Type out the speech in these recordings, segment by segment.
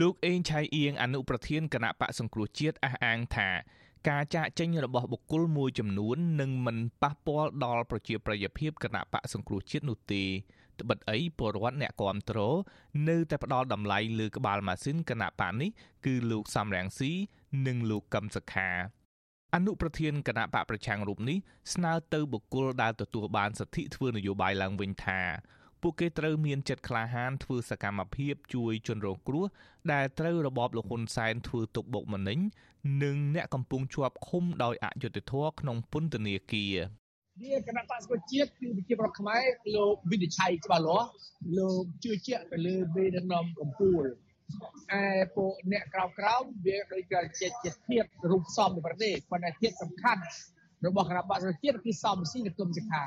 លោកអេងឆៃអៀងអនុប្រធានគណៈបកសង្គ្រោះជាតិអះអាងថាការចាកចេញរបស់បុគ្គលមួយចំនួននឹងមិនប៉ះពាល់ដល់ប្រជាប្រិយភាពគណៈបកសង្គ្រោះជាតិនោះទេត្បិតអីពលរដ្ឋអ្នកគាំទ្រនៅតែផ្ដល់តម្លៃលើក្បាលម៉ាស៊ីនគណៈបកនេះគឺលោកសំរងស៊ីនិងលោកកឹមសុខាអនុប្រធានគណៈបកប្រឆាំងរូបនេះស្នើទៅបុគ្គលដែលទទួលបានសិទ្ធិធ្វើនយោបាយឡើងវិញថា ពួកគេត្រូវមានចិត្តក្លាហានធ្វើសកម្មភាពជួយជនរងគ្រោះដែលត្រូវរបបលហ៊ុនសែនធ្វើទុកបុកម្នេញនិងអ្នកកំពុងជាប់ឃុំដោយអយុត្តិធម៌ក្នុងពន្ធនាគារវាគណៈបក្សប្រជាជាតិគឺប្រជាប្រដ្ឋខ្មែរលោកវិនិច្ឆ័យច្បាស់លាស់លោកជឿជាក់ទៅលើមេដឹកនាំកម្ពុជាឯពួកអ្នកក្រោមក្រោមវាដូចជាជាធាតរូបសំនៃប្រទេសប៉ុន្តែធាតសំខាន់របស់គណៈបក្សប្រជាជាតិគឺសំស៊ីនគមសិក្ខា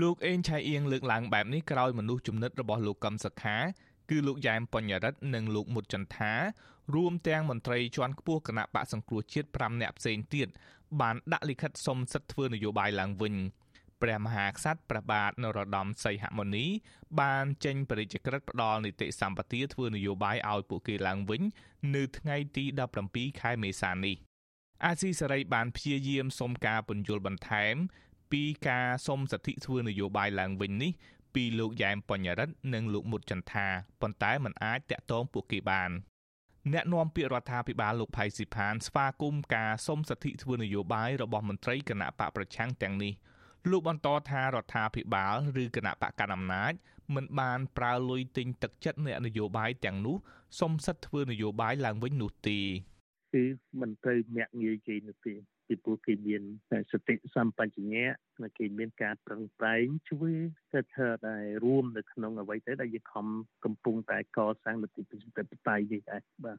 លោកអេងឆៃអៀងលើកឡើងបែបនេះក្រោយមនុស្សចំណិតរបស់លោកកឹមសុខា គឺលោកយ៉ែមបញ្ញរិទ្ធនិងលោកមុតចន្ទថារួមទាំងមន្ត្រីជាន់ខ្ពស់គណៈបកសង្គ្រោះជាតិ5នាក់ផ្សេងទៀតបានដាក់លិខិតសុំសិទ្ធិធ្វើនយោបាយឡើងវិញព្រះមហាក្សត្រព្រះបាទនរោត្តមសីហមុនី បានចេញបរិយាក្រឹតផ្ដល់នីតិសម្បទាធ្វើនយោបាយឲ្យពួកគេឡើងវិញ នៅថ្ងៃទី17ខែមេសានេះអាស៊ីសេរីបានព្យាយាមសុំការពន្យល់បន្ថែម ពីការសុំសិទ្ធិធ្វើនយោបាយឡើងវិញនេះពីលោកយ៉ែមបញ្ញរិទ្ធនិងលោកមុតចន្ទថាប៉ុន្តែมันអាចតាក់ទងពួកគេបានអ្នកនាំពាក្យរដ្ឋាភិបាលលោកផៃស៊ីផានស្វាគមន៍ការសុំសិទ្ធិធ្វើនយោបាយរបស់មន្ត្រីគណៈបកប្រឆាំងទាំងនេះលោកបន្តថារដ្ឋាភិបាលឬគណៈបកកណ្ដាលអំណាចមិនបានប្រើលុយទិញទឹកចិត្តអ្នកនយោបាយទាំងនោះសុំសិទ្ធិធ្វើនយោបាយឡើងវិញនោះទេគឺមិនត្រូវមាក់ងាយគេនោះទេ ពីព្រោះគេមានសតិសម្បជញ្ញៈនិងគេមានការប្រឹងប្រែងជួយទៅធ្វើដែររួមនៅក្នុងអ្វីទៅដែលយើងខំកំពុងតែកសាងលទ្ធិប្រជាធិបតេយ្យនេះដែរបាទ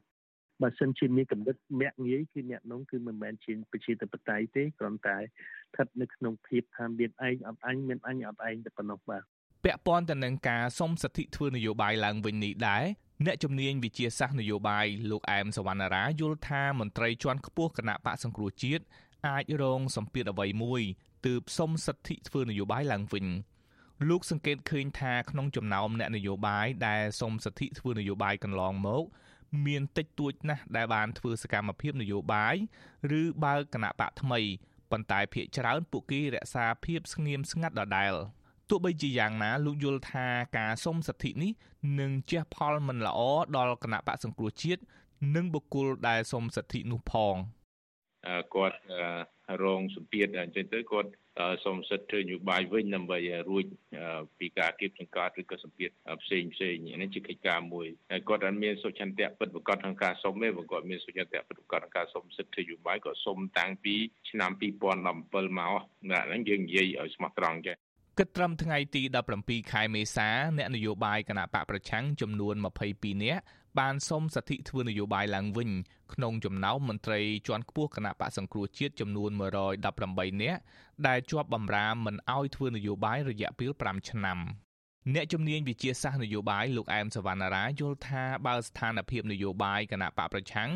បើសិនជាមានកម្រិតមាក់ងាយគឺអ្នកនោះគឺមិនមែនជាប្រជាធិបតេយ្យទេគ្រាន់តែស្ថិតនៅក្នុងភាពថាមានឯងអត់អញមានអញអត់ឯងតែប៉ុណ្ណោះបាទពាក់ព័ន្ធទៅនឹងការសុំសិទ្ធិធ្វើនយោបាយឡើងវិញនេះដែរអ្នកជំនាញវិជាសាស្ត្រនយោបាយលោកអែមសវណ្ណារាយល់ថាមន្ត្រីជាន់ខ្ពស់គណៈបកសង្គ្រោះជាតិ អាចរងសម្ពាធអ្វីមួយទើបសុំសិទ្ធិធ្វើនយោបាយឡើងវិញលោកសង្កេតឃើញថាក្នុងចំណោមអ្នកនយោបាយដែលសុំសិទ្ធិធ្វើនយោបាយកន្លងមកមានតិចតួចណាស់ដែលបានធ្វើសកម្មភាពនយោបាយឬបើកគណៈបកថ្មីប៉ុន្តែភាគច្រើនពួកគេរក្សាភាពស្ងៀមស្ងាត់ដដែលទោះបីជាយ៉ាងណាលោកយល់ថាការសុំសិទ្ធិនេះនឹងជះផលមិនល្អដល់គណៈបកសង្គ្រោះជាតិនិងបុគ្គលដែលសុំសិទ្ធិនោះផង គាត់រងសម្ពាធអញ្ចឹងទៅគាត់សូមសិទ្ធិធ្វើនយោបាយវិញដើម្បីរួចពីការគៀបចង្កល់ឬក៏សម្ពាធផ្សេងផ្សេងនេះជាកិច្ចការមួយហើយគាត់អត់មានសុចន្ទៈពិតប្រាកដក្នុងការសុំទេបើគាត់មានសុចន្ទៈពិតប្រាកដក្នុងការសុំសិទ្ធិធ្វើនយោបាយគាត់សុំតាំងពីឆ្នាំ2017មកណាហ្នឹងយើងនិយាយឲ្យស្មោះត្រង់ចេះគិតត្រឹមថ្ងៃទី17ខែមេសាអ្នកនយោបាយគណៈបកប្រឆាំងចំនួន22នាក់ បានសុំសិទ្ធិធ្វើនយោបាយឡើងវិញក្នុងចំណោមមន្ត្រីជាន់ខ្ពស់គណៈបកសង្គ្រោះជាតិចំនួន118នាក់ដែលជាប់បម្រាមមិនអោយធ្វើនយោបាយរយៈពេល5ឆ្នាំអ្នកជំនាញវិជាសាស្ត្រនយោបាយលោកអែមសវណ្ណារាយល់ថាបើស្ថានភាពនយោបាយគណៈបកប្រឆាំង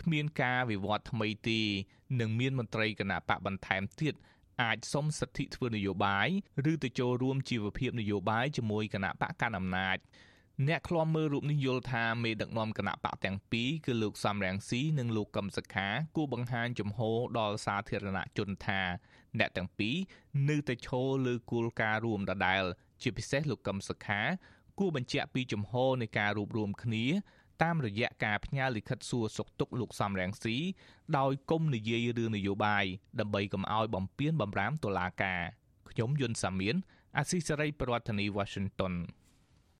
គ្មានការវិវត្តថ្មីទេនឹងមានមន្ត្រីគណៈបកបន្ថែមទៀតអាចសុំសិទ្ធិធ្វើនយោបាយឬទៅចូលរួមជីវភាពនយោបាយជាមួយគណៈបកកណ្ដាលអំណាច អ្នកឃ្លាំមើលរូបនេះយល់ថាមេដឹកនាំគណៈបកទាំងពីរគឺលោកសំរងស៊ីនិងលោកកឹមសុខាគួរបង្ហាញចំហដល់សាធារណជនថាអ្នកទាំងពីរនៅតែឈរលើគោលការណ៍រួមដដែល ជាពិសេសលោកកឹមសុខា គួរបញ្ជាក់ពីចំហនៃការរួបរวมគ្នាតាមរយៈការផ្ញើលិខិតសួរសុខទុក្ខលោកសំរងស៊ីដោយគុំនិយាយរឿងនយោបាយដើម្បីកុំឲ្យបំពានបំរាមតុលាការខ្ញុំយុនសាមៀនអាស៊ីសេរីប្រធានាធិបតី Washington